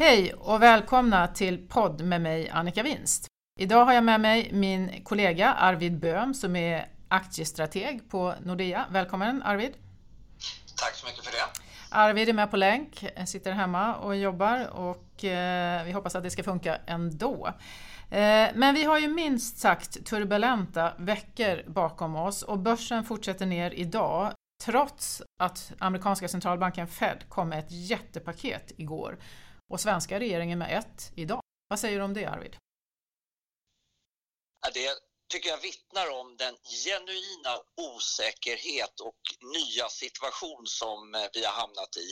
Hej och välkomna till podd med mig Annika Winst. Idag har jag med mig min kollega Arvid Böhm som är aktiestrateg på Nordea. Välkommen Arvid! Tack så mycket för det! Arvid är med på länk, sitter hemma och jobbar och eh, vi hoppas att det ska funka ändå. Eh, men vi har ju minst sagt turbulenta veckor bakom oss och börsen fortsätter ner idag trots att amerikanska centralbanken Fed kom med ett jättepaket igår och svenska regeringen med ett idag. Vad säger du om det Arvid? Det tycker jag vittnar om den genuina osäkerhet och nya situation som eh, vi har hamnat i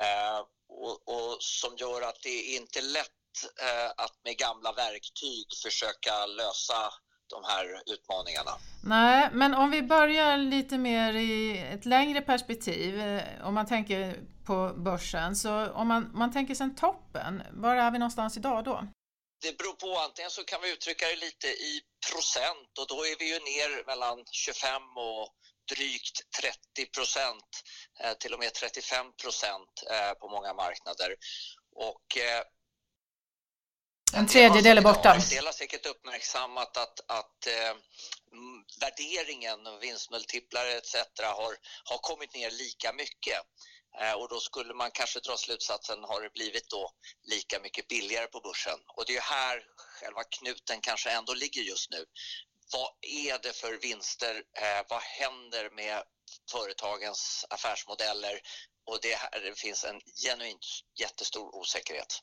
eh, och, och som gör att det inte är lätt eh, att med gamla verktyg försöka lösa de här utmaningarna. Nej, men om vi börjar lite mer i ett längre perspektiv, om man tänker på börsen, så om man, man tänker sen toppen, var är vi någonstans idag då? Det beror på, antingen så kan vi uttrycka det lite i procent och då är vi ju ner mellan 25 och drygt 30 procent, eh, till och med 35 procent eh, på många marknader. Och eh, en tredjedel är borta. En del har säkert uppmärksammat att, att eh, värderingen och vinstmultiplar etc. Har, har kommit ner lika mycket. Eh, och då skulle man kanske dra slutsatsen, har det blivit då lika mycket billigare på börsen? Och det är här själva knuten kanske ändå ligger just nu. Vad är det för vinster? Eh, vad händer med företagens affärsmodeller? Och det, här, det finns en genuint jättestor osäkerhet.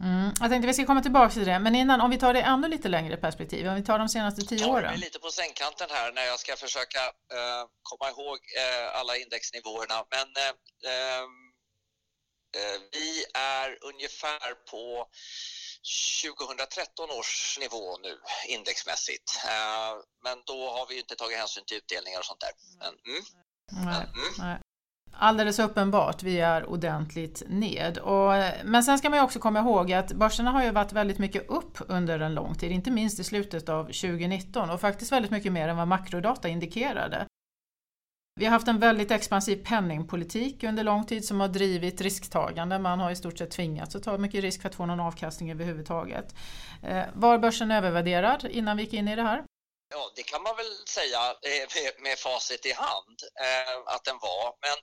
Mm, jag tänkte vi ska komma tillbaka till det, men innan om vi tar det ännu lite längre perspektiv, om vi tar de senaste tio åren. Jag tar lite på sängkanten här när jag ska försöka uh, komma ihåg uh, alla indexnivåerna, men uh, vi är ungefär på 2013 års nivå nu indexmässigt. Men då har vi inte tagit hänsyn till utdelningar och sånt där. Men, mm. Nej, mm. nej alldeles uppenbart, vi är ordentligt ned. Och, men sen ska man ju också komma ihåg att börserna har ju varit väldigt mycket upp under en lång tid, inte minst i slutet av 2019 och faktiskt väldigt mycket mer än vad makrodata indikerade. Vi har haft en väldigt expansiv penningpolitik under lång tid som har drivit risktagande. Man har i stort sett tvingats att ta mycket risk för att få någon avkastning överhuvudtaget. Eh, var börsen övervärderad innan vi gick in i det här? Ja, det kan man väl säga eh, med, facit i hand eh, att den var. Men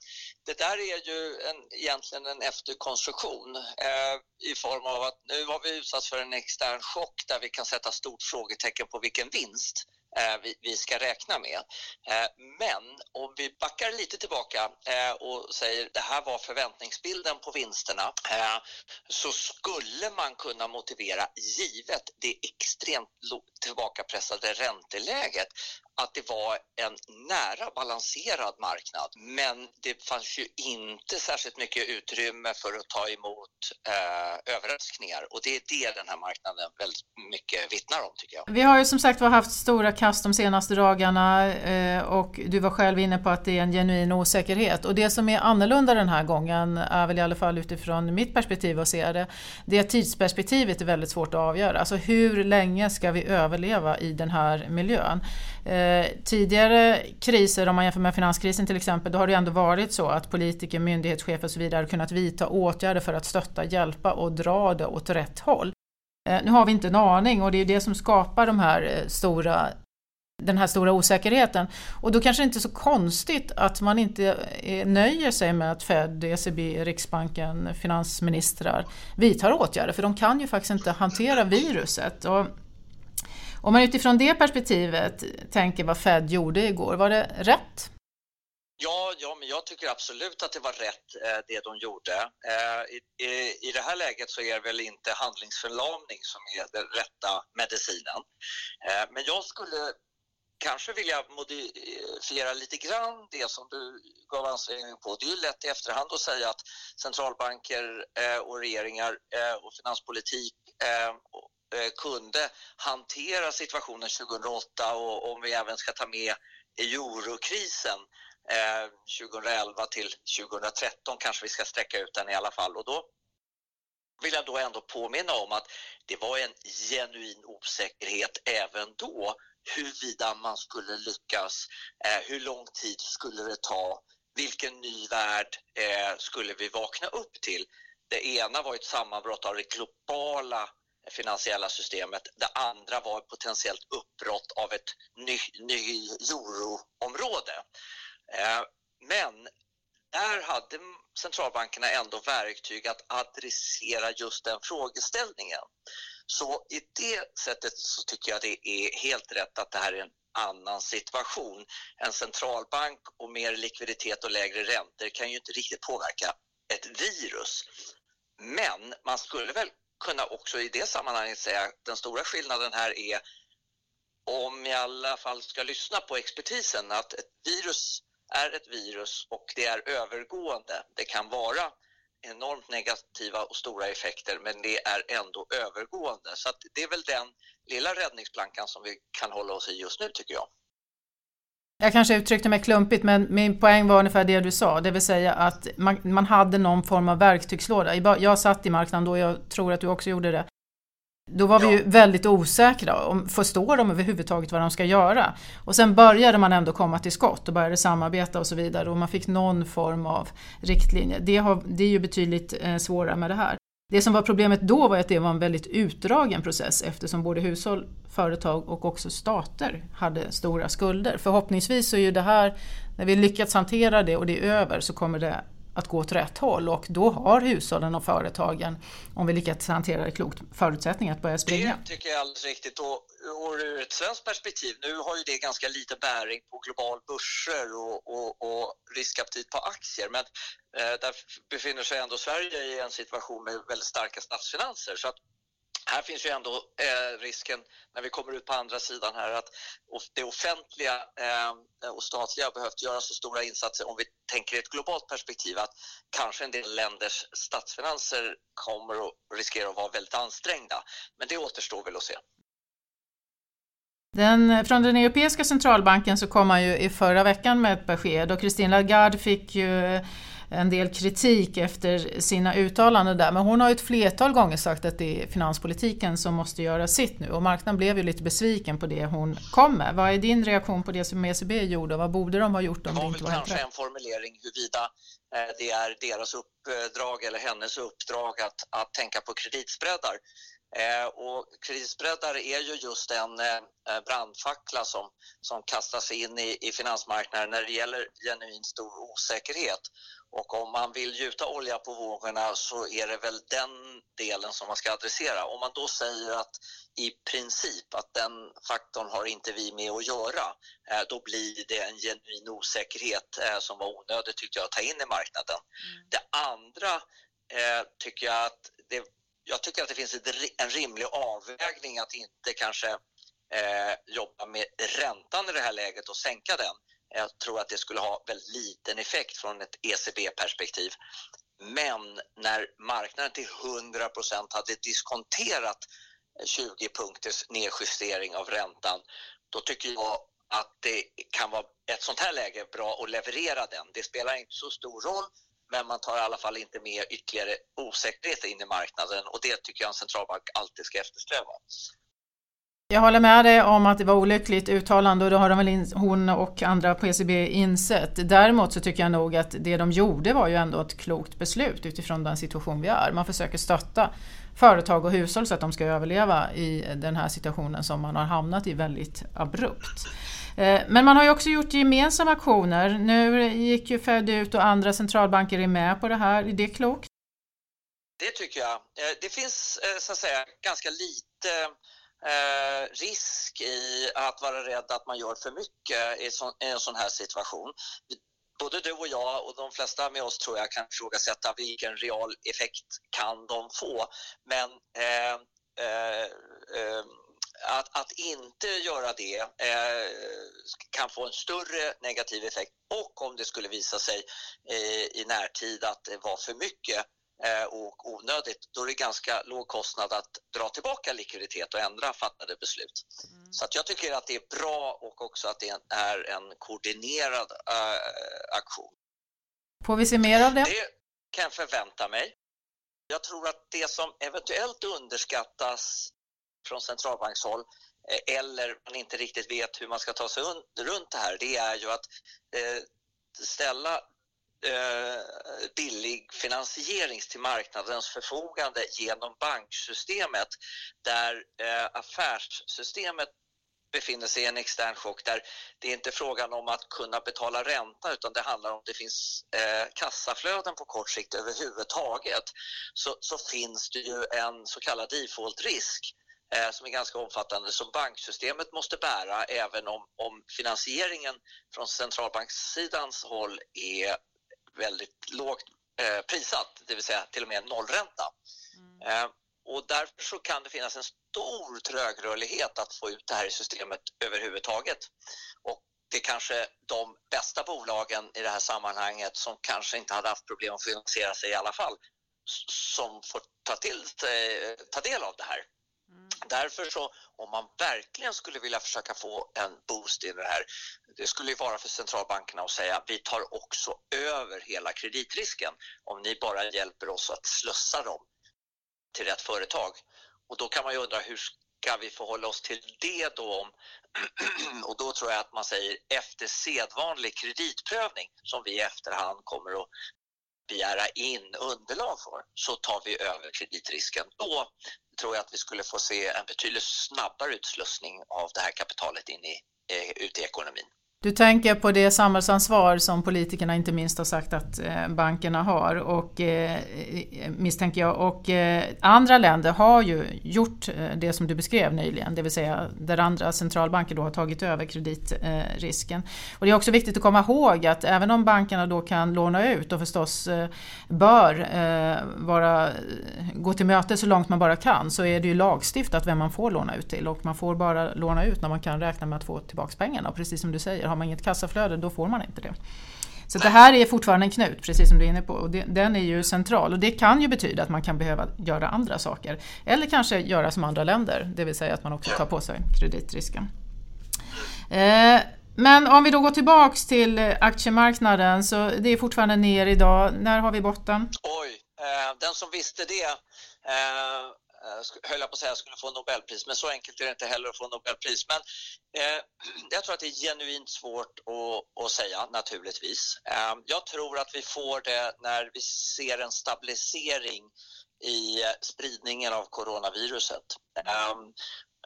det där är ju en, egentligen en efterkonstruktion eh, i form av att nu har vi utsatts för en extern chock där vi kan sätta stort frågetecken på vilken vinst Eh, vi ska räkna med. Eh, men om vi backar lite tillbaka eh, och säger det här var förväntningsbilden på vinsterna så skulle man kunna motivera, givet det extremt tillbakapressade ränteläget, att det var en nära balanserad marknad. Men det fanns ju inte särskilt mycket utrymme för att ta emot eh, överraskningar och det är det den här marknaden väldigt mycket vittnar om tycker jag. Vi har ju som sagt var haft stora kast de senaste dagarna eh, och du var själv inne på att det är en genuin osäkerhet och det som är annorlunda den här gången är väl i alla fall utifrån mitt perspektiv att se det, det tidsperspektivet är väldigt svårt att avgöra. Alltså hur länge ska vi överleva i den här miljön? Eh, tidigare kriser, om man jämför med finanskrisen till exempel, då har det ändå varit så att politiker, myndighetschefer och så vidare kunnat vidta åtgärder för att stötta, hjälpa och dra det åt rätt håll. Eh, nu har vi inte en aning och det är det som skapar de här eh, stora den här stora osäkerheten. Och då kanske det inte är så konstigt att man inte eh, nöjer sig med att Fed, ECB, Riksbanken, finansministrar vidtar åtgärder, för de kan ju faktiskt inte hantera viruset. Och om man utifrån det perspektivet tänker vad Fed gjorde igår, var det rätt? Ja, ja, men jag tycker absolut att det var rätt eh, det de gjorde. Eh, i, i, det här läget så är det väl inte handlingsförlamning som är den rätta medicinen. Eh, men jag skulle kanske vilja modifiera lite grann det som du gav ansträngning på. Det är ju lätt i efterhand att säga att centralbanker eh, och regeringar eh, och finanspolitik Eh, Eh, kunde hantera situationen 2008 och om vi även ska ta med eurokrisen eh, 2011 till 2013 kanske vi ska sträcka ut den i alla fall och då vill jag då ändå påminna om att det var en genuin osäkerhet även då huruvida man skulle lyckas, eh, hur lång tid skulle det ta, vilken ny värld skulle vi vakna upp till? det ena var ett sammanbrott av det globala finansiella systemet. Det andra var ett potentiellt uppbrott av ett ny, ny euroområde. Eh, men där hade centralbankerna ändå verktyg att adressera just den frågeställningen. Så i det sättet så tycker jag det är helt rätt att det här är en annan situation. En centralbank och mer likviditet och lägre räntor kan ju inte riktigt påverka ett virus. Men man skulle väl kunna också i det sammanhanget säga att den stora skillnaden här är om i alla fall ska lyssna på expertisen att ett virus är ett virus och det är övergående. Det kan vara enormt negativa och stora effekter men det är ändå övergående. Så det är väl den lilla räddningsplankan som vi kan hålla oss i just nu tycker jag. Jag kanske uttryckte mig klumpigt men min poäng var ungefär det du sa, det vill säga att man, man hade någon form av verktygslåda. Jag satt i marknaden då, jag tror att du också gjorde det. Då var vi ju väldigt osäkra, om, förstår de överhuvudtaget vad de ska göra? Och sen började man ändå komma till skott och började samarbeta och så vidare och man fick någon form av riktlinje. Det, har, det är ju betydligt eh, svårare med det här. Det som var problemet då var att det var en väldigt utdragen process eftersom både hushåll, företag och också stater hade stora skulder. Förhoppningsvis så är ju det här, när vi lyckats hantera det och det är över så kommer det att gå åt rätt håll. Och då har hushållen och företagen, om vi lyckas hantera det klokt, förutsättningar att börja springa. Det tycker jag är alldeles riktigt. Och, och ur ett svenskt perspektiv, nu har ju det ganska lite bäring på global börser och, och, och riskaptit på aktier. Men eh, där befinner sig ändå Sverige i en situation med väldigt starka statsfinanser. Så att här finns ju ändå eh, risken när vi kommer ut på andra sidan här att det offentliga eh, och statliga har behövt göra så stora insatser om vi tänker i ett globalt perspektiv att kanske en del länders statsfinanser kommer att riskera att vara väldigt ansträngda. Men det återstår väl att se. Den, från den Europeiska centralbanken så kom man ju i förra veckan med ett besked och Christine Lagarde fick ju en del kritik efter sina uttalanden där. Men hon har ett flertal gånger sagt att det är finanspolitiken som måste göra sitt nu och marknaden blev ju lite besviken på det hon kom med. Vad är din reaktion på det som ECB gjorde och vad borde de ha gjort om det, det inte var kanske en formulering huruvida eh, det är deras uppdrag eller hennes uppdrag att, att tänka på kreditspreadar. Eh, och kreditspreadar är ju just en eh, brandfackla som, som kastas in i, i finansmarknaden när det gäller genuint stor osäkerhet. Och om man vill gjuta olja på vågorna så är det väl den delen som man ska adressera. Om man då säger att i princip att den faktorn har inte vi med att göra, eh, då blir det en genuin osäkerhet eh, som var onödigt tyckte jag att ta in i marknaden. Mm. Det andra eh, tycker jag att det, jag tycker att det finns en rimlig avvägning att inte kanske jobba med räntan i det här läget och sänka den jag tror att det skulle ha väldigt liten effekt från ett ECB-perspektiv. Men när marknaden till 100% hade diskonterat 20 punkters nedjustering av räntan, då tycker jag att det kan vara ett sånt här läge bra att leverera den. Det spelar inte så stor roll, men man tar i alla fall inte med ytterligare osäkerhet in i marknaden och det tycker jag en centralbank alltid ska eftersträva. Jag håller med dig om att det var olyckligt uttalande och det har de väl in, hon och andra på ECB insett. Däremot så tycker jag nog att det de gjorde var ju ändå ett klokt beslut utifrån den situation vi är. Man försöker stötta företag och hushåll så att de ska överleva i den här situationen som man har hamnat i väldigt abrupt. Eh, men man har ju också gjort gemensamma aktioner. Nu gick ju Fed ut och andra centralbanker är med på det här. Är det klokt? Det tycker jag. Eh, det finns eh, så att säga ganska lite eh, risk i att vara rädd att man gör för mycket i, så, i en sån här situation. Både du och jag och de flesta med oss tror jag kan ifrågasätta vilken real effekt kan de få. Men eh, eh, eh att, att, inte göra det eh, kan få en större negativ effekt och om det skulle visa sig eh, i närtid att det var för mycket och onödigt, då är det ganska låg kostnad att dra tillbaka likviditet och ändra fattade beslut. Mm. Så att jag tycker att det är bra och också att det är en koordinerad äh, aktion. Får vi se mer av det? Det kan jag förvänta mig. Jag tror att det som eventuellt underskattas från centralbankshåll eh, eller man inte riktigt vet hur man ska ta sig runt det här, det är ju att ställa eh, billig finansiering till marknadens förfogande genom banksystemet där eh, affärssystemet befinner sig i en extern chock där det är inte frågan om att kunna betala ränta utan det handlar om att det finns eh, kassaflöden på kort sikt överhuvudtaget. Så, så finns det ju en så kallad defaultrisk eh, som är ganska omfattande som banksystemet måste bära även om, om finansieringen från centralbankssidans håll är väldigt lågt eh, prissatt, det vill säga till och med nollränta. Mm. Eh, och därför så kan det finnas en stor trögrörlighet att få ut det här i systemet överhuvudtaget. Och det är kanske de bästa bolagen i det här sammanhanget som kanske inte hade haft problem att finansiera sig i alla fall som får ta, till, ta del av det här. Därför så, om man verkligen skulle vilja försöka få en boost i det här, det skulle ju vara för centralbankerna att säga vi tar också över hela kreditrisken om ni bara hjälper oss att slussa dem till rätt företag. Och då kan man ju undra hur ska vi förhålla oss till det då? Om, och då tror jag att man säger efter sedvanlig kreditprövning som vi i efterhand kommer att begära in underlag för så tar vi över kreditrisken. Då tror jag att vi skulle få se en betydligt snabbare utslussning av det här kapitalet in i, eh, ut i ekonomin. Du tänker på det samhällsansvar som politikerna inte minst har sagt att eh, bankerna har och eh, eh, misstänker jag. Och andra länder har ju gjort det som du beskrev nyligen, det vill säga där andra centralbanker då har tagit över kreditrisken. Och det är också viktigt att komma ihåg att även om bankerna då kan låna ut och förstås bör vara, gå till möte så långt man bara kan så är det ju lagstiftat vem man får låna ut till och man får bara låna ut när man kan räkna med att få tillbaka pengarna. Och precis som du säger, har man inget kassaflöde då får man inte det. Så det här är fortfarande en knut, precis som du är inne på. Och det, den är ju central och det kan ju betyda att man kan behöva göra andra saker. Eller kanske göra som andra länder, det vill säga att man också tar på sig kreditrisken. Eh, men om vi då går tillbaks till aktiemarknaden så det är fortfarande ner idag. När har vi botten? Oj, Eh, den som visste det eh, eh höll jag på att säga, skulle få Nobelpris, men så enkelt är det inte heller att få Nobelpris. Men eh, jag tror att det är genuint svårt att, att säga, naturligtvis. Eh, jag tror att vi får det när vi ser en stabilisering i spridningen av coronaviruset. Eh,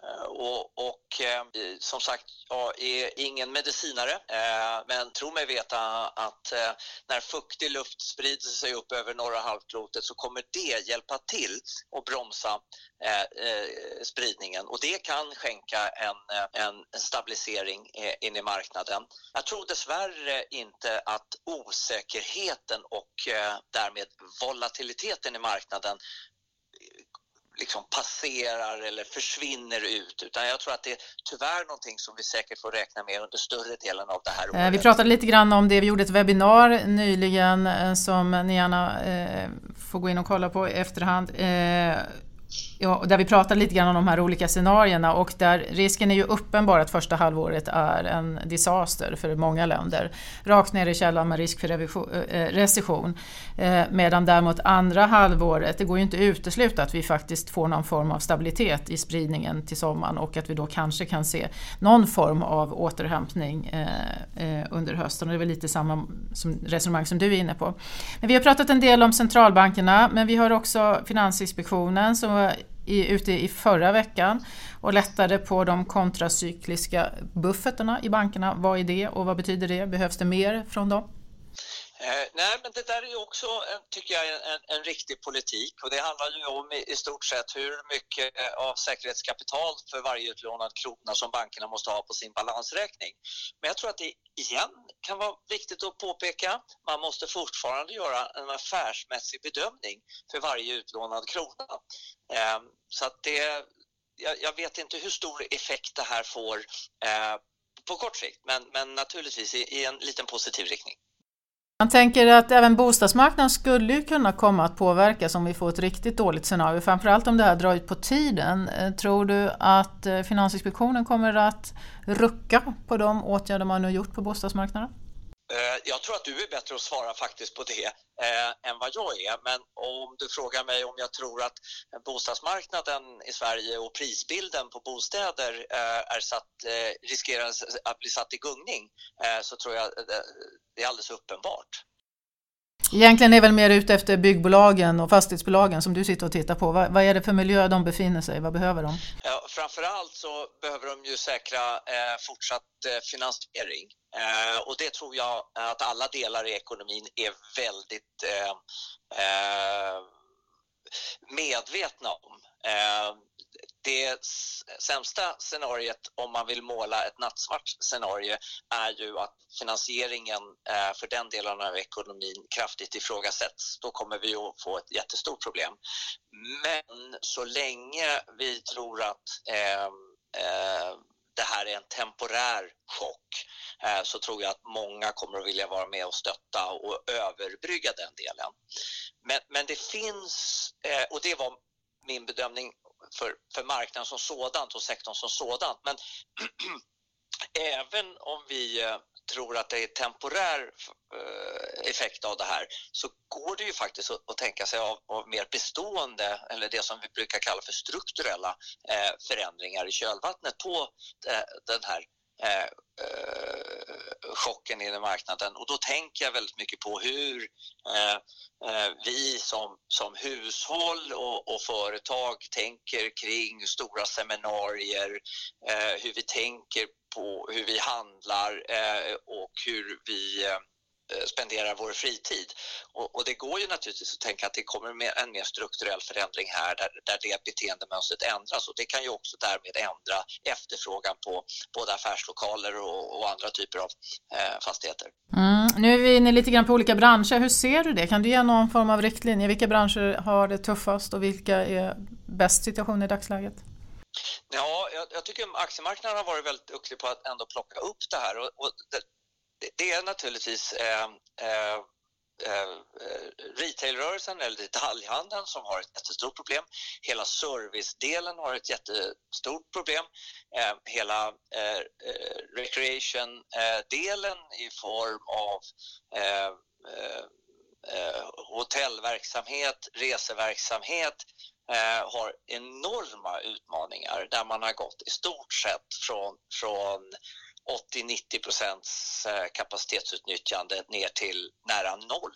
Eh, och, och eh, som sagt, jag är ingen medicinare eh, men tro mig veta att när fuktig luft sprider sig upp över norra halvklotet så kommer det hjälpa till att bromsa spridningen och det kan skänka en, en stabilisering in i marknaden. Jag tror dessvärre inte att osäkerheten och därmed volatiliteten i marknaden liksom passerar eller försvinner ut utan jag tror att det är tyvärr någonting som vi säkert får räkna med under större delen av det här året. Eh, vi pratade lite grann om det, vi gjorde ett webbinar nyligen eh, som ni gärna eh, får gå in och kolla på i efterhand. Ja, och där vi pratar lite grann om de här olika scenarierna och där risken är ju uppenbar att första halvåret är en disaster för många länder. Rakt ner i källan med risk för eh, recession. Eh, medan däremot andra halvåret, det går ju inte att utesluta att vi faktiskt får någon form av stabilitet i spridningen till sommaren och att vi då kanske kan se någon form av återhämtning eh, eh under hösten. Och det är väl lite samma resonemang som du är inne på. Men vi har pratat en del om centralbankerna men vi har också Finansinspektionen som i, ute i förra veckan och lättade på de kontracykliska buffertarna i bankerna. Vad är det och vad betyder det? Behövs det mer från dem? Eh, nej, men det där är också, tycker jag, en, en riktig politik och det handlar ju om i, i, stort sett hur mycket eh, av säkerhetskapital för varje utlånad krona som bankerna måste ha på sin balansräkning. Men jag tror att det igen kan vara viktigt att påpeka, man måste fortfarande göra en affärsmässig bedömning för varje utlånad krona. Eh, så att det, jag, jag, vet inte hur stor effekt det här får eh, på kort sikt, men, men naturligtvis i, i en liten positiv riktning. Man tänker att även bostadsmarknaden skulle kunna komma att påverkas om vi får ett riktigt dåligt scenario, framförallt om det här drar ut på tiden. Eh, tror du att eh, Finansinspektionen kommer att rucka på de åtgärder man nu gjort på bostadsmarknaden? Eh, jag tror att du är bättre att svara faktiskt på det eh, än vad jag är. Men om du frågar mig om jag tror att bostadsmarknaden i Sverige och prisbilden på bostäder eh, är satt, eh, riskerar att bli satt i gungning eh, så tror jag eh, det är alldeles uppenbart. Egentligen är väl mer ute efter byggbolagen och fastighetsbolagen som du sitter och tittar på. Vad, vad är det för miljö de befinner sig i? Vad behöver de? Ja, framförallt så behöver de ju säkra eh, fortsatt eh, finansiering. Eh, och det tror jag att alla delar i ekonomin är väldigt eh, eh, medvetna om. Eh, det sämsta scenariet om man vill måla ett nattsvart scenario är ju att finansieringen eh, för den delen av ekonomin kraftigt ifrågasätts. Då kommer vi att få ett jättestort problem. Men så länge vi tror att eh, eh, det här är en temporär chock eh, så tror jag att många kommer att vilja vara med och stötta och överbrygga den delen. Men, men det finns, eh, och det var min bedömning för, för marknaden som sådant och sektorn som sådant. Men även om vi eh, tror att det är temporär eh, effekt av det här så går det ju faktiskt att tänka sig av, av mer bestående eller det som vi brukar kalla för strukturella eh, förändringar i kölvattnet på den här Eh, eh, chocken i marknaden. Och då tänker jag väldigt mycket på hur eh, eh, vi som, som hushåll och, och, företag tänker kring stora seminarier, eh, hur vi tänker på hur vi handlar eh, och hur vi Eh, spenderar vår fritid. Och, och, det går ju naturligtvis att tänka att det kommer med en mer strukturell förändring här där, där det beteendemönstret ändras och det kan ju också därmed ändra efterfrågan på både affärslokaler och, och andra typer av eh, fastigheter. Mm. Nu är vi inne lite grann på olika branscher. Hur ser du det? Kan du ge någon form av riktlinje? Vilka branscher har det tuffast och vilka är bäst situation i dagsläget? Ja, jag, jag, tycker aktiemarknaden har varit väldigt duktig på att ändå plocka upp det här och, och det, det är naturligtvis eh, eh, eh, retailrörelsen eller detaljhandeln som har ett jättestort problem. Hela servicedelen har ett jättestort problem. Eh, hela eh, recreation-delen i form av hotellverksamhet, reseverksamhet har enorma utmaningar där man har gått i stort sett från, från 80-90 procents kapacitetsutnyttjande ner till nära noll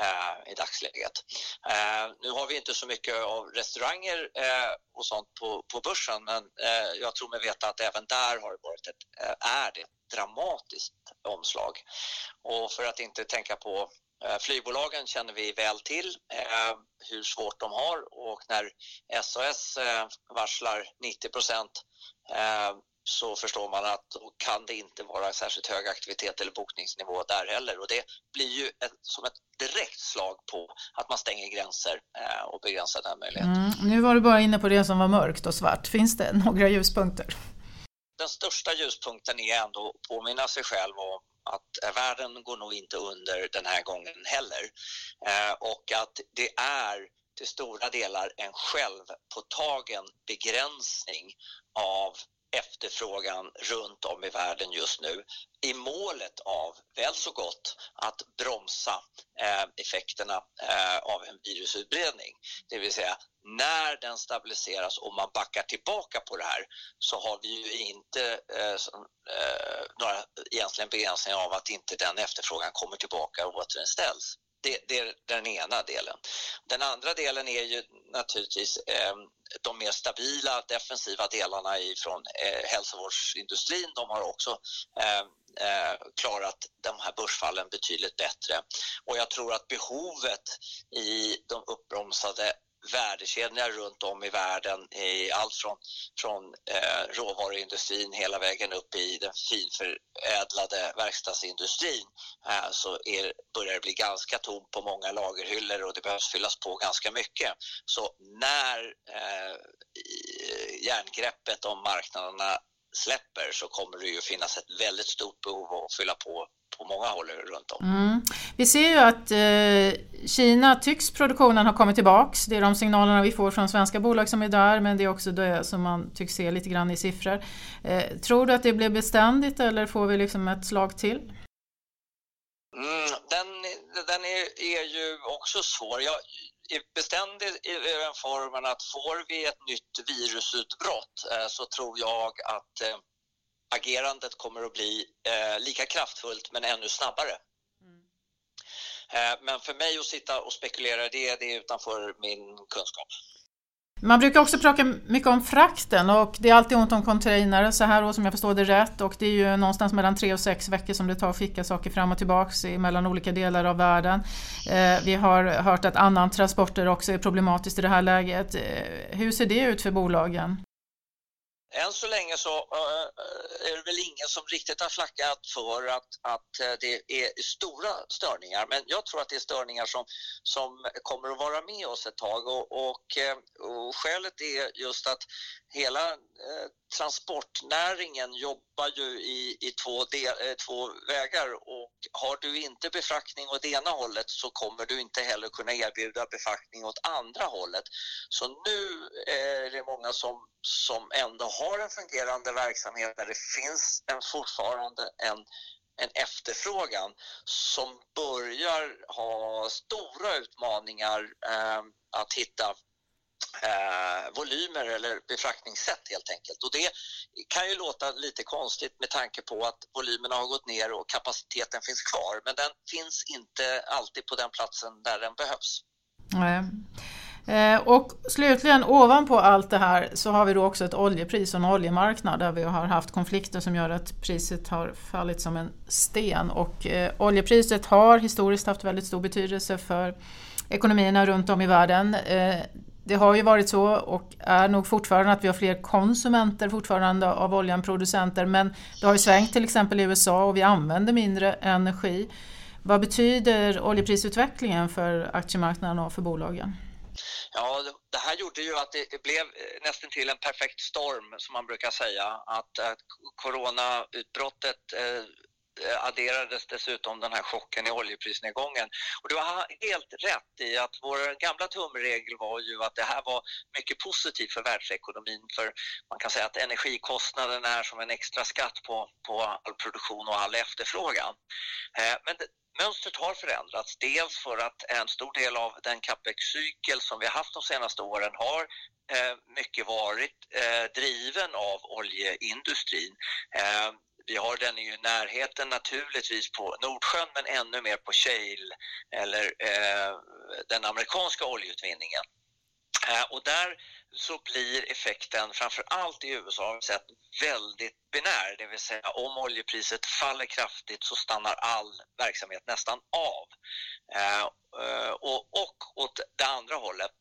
eh, i dagsläget. Eh, nu har vi inte så mycket av restauranger eh, och sånt på, på börsen men eh, jag tror mig veta att även där har det varit ett, eh, är det ett dramatiskt omslag. Och för att inte tänka på eh, Flygbolagen känner vi väl till eh, hur svårt de har och när SAS eh, varslar 90 procent eh, så förstår man att då kan det inte vara särskilt hög aktivitet eller bokningsnivå där heller. Och det blir ju ett, som ett direkt slag på att man stänger gränser eh, och begränsar den möjligheten. Mm, nu var du bara inne på det som var mörkt och svart. Finns det några ljuspunkter? Den största ljuspunkten är ändå att påminna sig själv om att världen går nog inte under den här gången heller. Eh, och att det är till stora delar en självpåtagen begränsning av efterfrågan runt om i världen just nu i målet av, väl så gott, att bromsa eh, effekterna eh, av en virusutbredning. Det vill säga, när den stabiliseras och man backar tillbaka på det här så har vi ju inte eh, eh, några egentligen begränsningar av att inte den efterfrågan kommer tillbaka och återinställs. Det, det, är den ena delen. Den andra delen är ju naturligtvis eh, de mer stabila defensiva delarna från eh, hälsovårdsindustrin. De har också eh, eh, klarat de här börsfallen betydligt bättre. Och jag tror att behovet i de uppbromsade värdekedjorna runt om i världen i allt från, från eh, råvaruindustrin hela vägen upp i den finförädlade verkstadsindustrin eh, så är, börjar det bli ganska tomt på många lagerhyllor och det behövs fyllas på ganska mycket. Så när eh, järngreppet om marknaderna släpper så kommer det ju finnas ett väldigt stort behov att fylla på på många håll runt om. Mm. Vi ser ju att eh, Kina tycks produktionen ha kommit tillbaks. Det är de signalerna vi får från svenska bolag som är där men det är också det som man tycks se lite grann i siffror. Eh, tror du att det blir beständigt eller får vi liksom ett slag till? Mm, den den är, är ju också svår. Jag, beständig i den formen att får vi ett nytt virusutbrott eh, så tror jag att eh, agerandet kommer att bli eh, lika kraftfullt men ännu snabbare. Mm. Men för mig att sitta och spekulera det, det är utanför min kunskap. Man brukar också prata mycket om frakten och det är alltid ont om containrar så här som jag förstår det rätt och det är ju någonstans mellan tre och sex veckor som det tar att skicka saker fram och tillbaks mellan olika delar av världen. Eh, vi har hört att annan transporter också är problematiskt i det här läget. Eh, hur ser det ut för bolagen? Än så länge så eh, eh, är det väl ingen som riktigt har flackat för att, att eh, det är stora störningar. Men jag tror att det är störningar som, som kommer att vara med oss ett tag och, och, och skälet är just att hela eh, transportnäringen jobbar ju i, i två, del, eh, två vägar och har du inte befraktning åt ena hållet så kommer du inte heller kunna erbjuda befraktning åt andra hållet. Så nu är det många som, som ändå har en fungerande verksamhet där det finns en, fortfarande en en efterfrågan som börjar ha stora utmaningar eh, att hitta eh, volymer eller befraktningssätt helt enkelt. Och det kan ju låta lite konstigt med tanke på att volymerna har gått ner och kapaciteten finns kvar men den finns inte alltid på den platsen där den behövs. Nej. Eh, och slutligen ovanpå allt det här så har vi då också ett oljepris och en oljemarknad där vi har haft konflikter som gör att priset har fallit som en sten och eh, oljepriset har historiskt haft väldigt stor betydelse för ekonomierna runt om i världen. Eh, det har ju varit så och är nog fortfarande att vi har fler konsumenter fortfarande av olja än producenter men det har ju svängt till exempel i USA och vi använder mindre energi. Vad betyder oljeprisutvecklingen för aktiemarknaden och för bolagen? Ja, det här gjorde ju att det blev eh, nästan till en perfekt storm som man brukar säga. Att, att coronautbrottet eh, Eh, adderades dessutom den här chocken i oljeprisnedgången. Och du har helt rätt i att vår gamla tumregel var ju att det här var mycket positivt för världsekonomin för man kan säga att energikostnaden är som en extra skatt på, på all produktion och all efterfrågan. Eh, men det, mönstret har förändrats. Dels för att en stor del av den capex-cykel som vi har haft de senaste åren har eh, mycket varit eh, driven av oljeindustrin. Vi har den i närheten naturligtvis på Nordsjön men ännu mer på shale eller eh, den amerikanska oljeutvinningen. Eh, och där så blir effekten, framför allt i USA, sett väldigt binär. Det vill säga om oljepriset faller kraftigt så stannar all verksamhet nästan av. Eh, eh och, och åt det andra hållet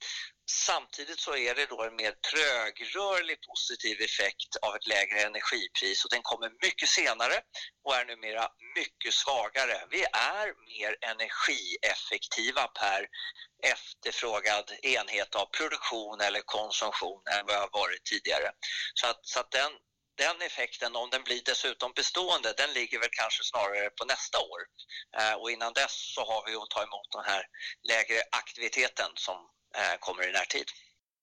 Samtidigt så är det då en mer trögrörlig positiv effekt av ett lägre energipris och den kommer mycket senare och är numera mycket svagare. Vi är mer energieffektiva per efterfrågad enhet av produktion eller konsumtion än vad har varit tidigare. Så att, så att den, den effekten, om den blir dessutom bestående, den ligger väl kanske snarare på nästa år. Eh, och innan dess så har vi att ta emot den här lägre aktiviteten som kommer i närtid.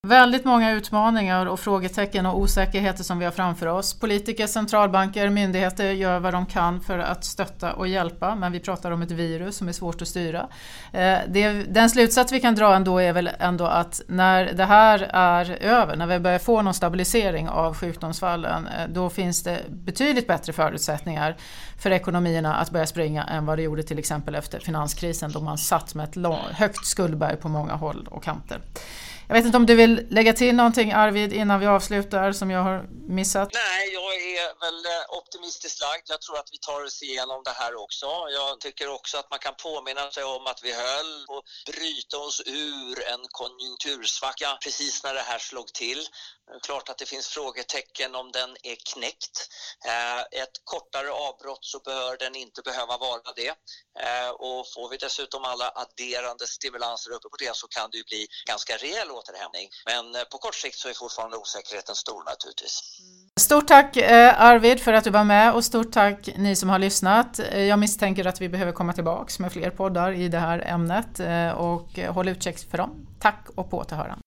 Väldigt många utmaningar och frågetecken och osäkerheter som vi har framför oss. Politiker, centralbanker, myndigheter gör vad de kan för att stötta och hjälpa men vi pratar om ett virus som är svårt att styra. Eh, den slutsats vi kan dra ändå är väl ändå att när det här är över, när vi börjar få någon stabilisering av sjukdomsfallen, eh, då finns det betydligt bättre förutsättningar för ekonomierna att börja springa än vad det gjorde till exempel efter finanskrisen då man satt med ett högt skuldberg på många håll och kanter. Jag vet inte om du vill lägga till någonting Arvid innan vi avslutar som jag har missat? Nej, jag är väl eh, optimistiskt lagd. Jag tror att vi tar oss igenom det här också. Jag tycker också att man kan påminna sig om att vi höll på att bryta oss ur en konjunktursvacka precis när det här slog till. Klart att det finns frågetecken om den är knäckt. Eh, ett kortare avbrott så bör den inte behöva vara det. Eh, och får vi dessutom alla adderande stimulanser uppe på det så kan det ju bli ganska rejäl återhämtning. Men på kort sikt så är fortfarande osäkerheten stor naturligtvis. Stort tack Arvid för att du var med och stort tack ni som har lyssnat. Jag misstänker att vi behöver komma tillbaks med fler poddar i det här ämnet eh, och håll utkik för dem. Tack och på återhörande.